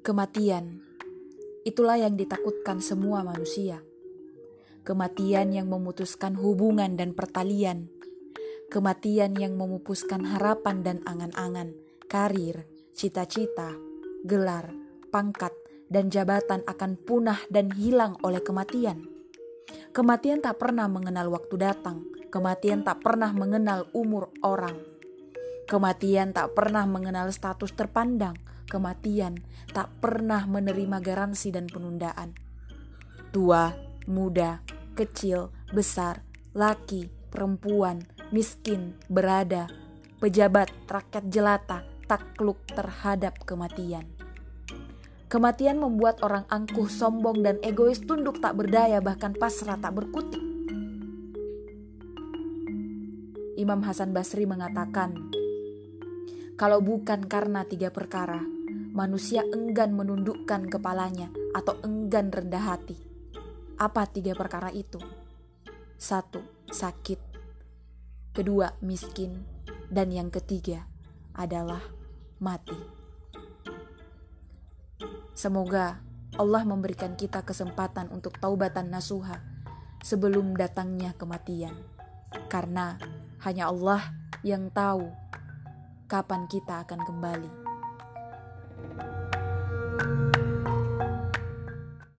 Kematian, itulah yang ditakutkan semua manusia. Kematian yang memutuskan hubungan dan pertalian. Kematian yang memupuskan harapan dan angan-angan, karir, cita-cita, gelar, pangkat, dan jabatan akan punah dan hilang oleh kematian. Kematian tak pernah mengenal waktu datang. Kematian tak pernah mengenal umur orang. Kematian tak pernah mengenal status terpandang kematian tak pernah menerima garansi dan penundaan. Tua, muda, kecil, besar, laki, perempuan, miskin, berada, pejabat, rakyat jelata, takluk terhadap kematian. Kematian membuat orang angkuh, sombong, dan egois tunduk tak berdaya bahkan pasrah tak berkutik. Imam Hasan Basri mengatakan, kalau bukan karena tiga perkara, manusia enggan menundukkan kepalanya atau enggan rendah hati. Apa tiga perkara itu? Satu, sakit. Kedua, miskin. Dan yang ketiga adalah mati. Semoga Allah memberikan kita kesempatan untuk taubatan nasuha sebelum datangnya kematian. Karena hanya Allah yang tahu kapan kita akan kembali. thank you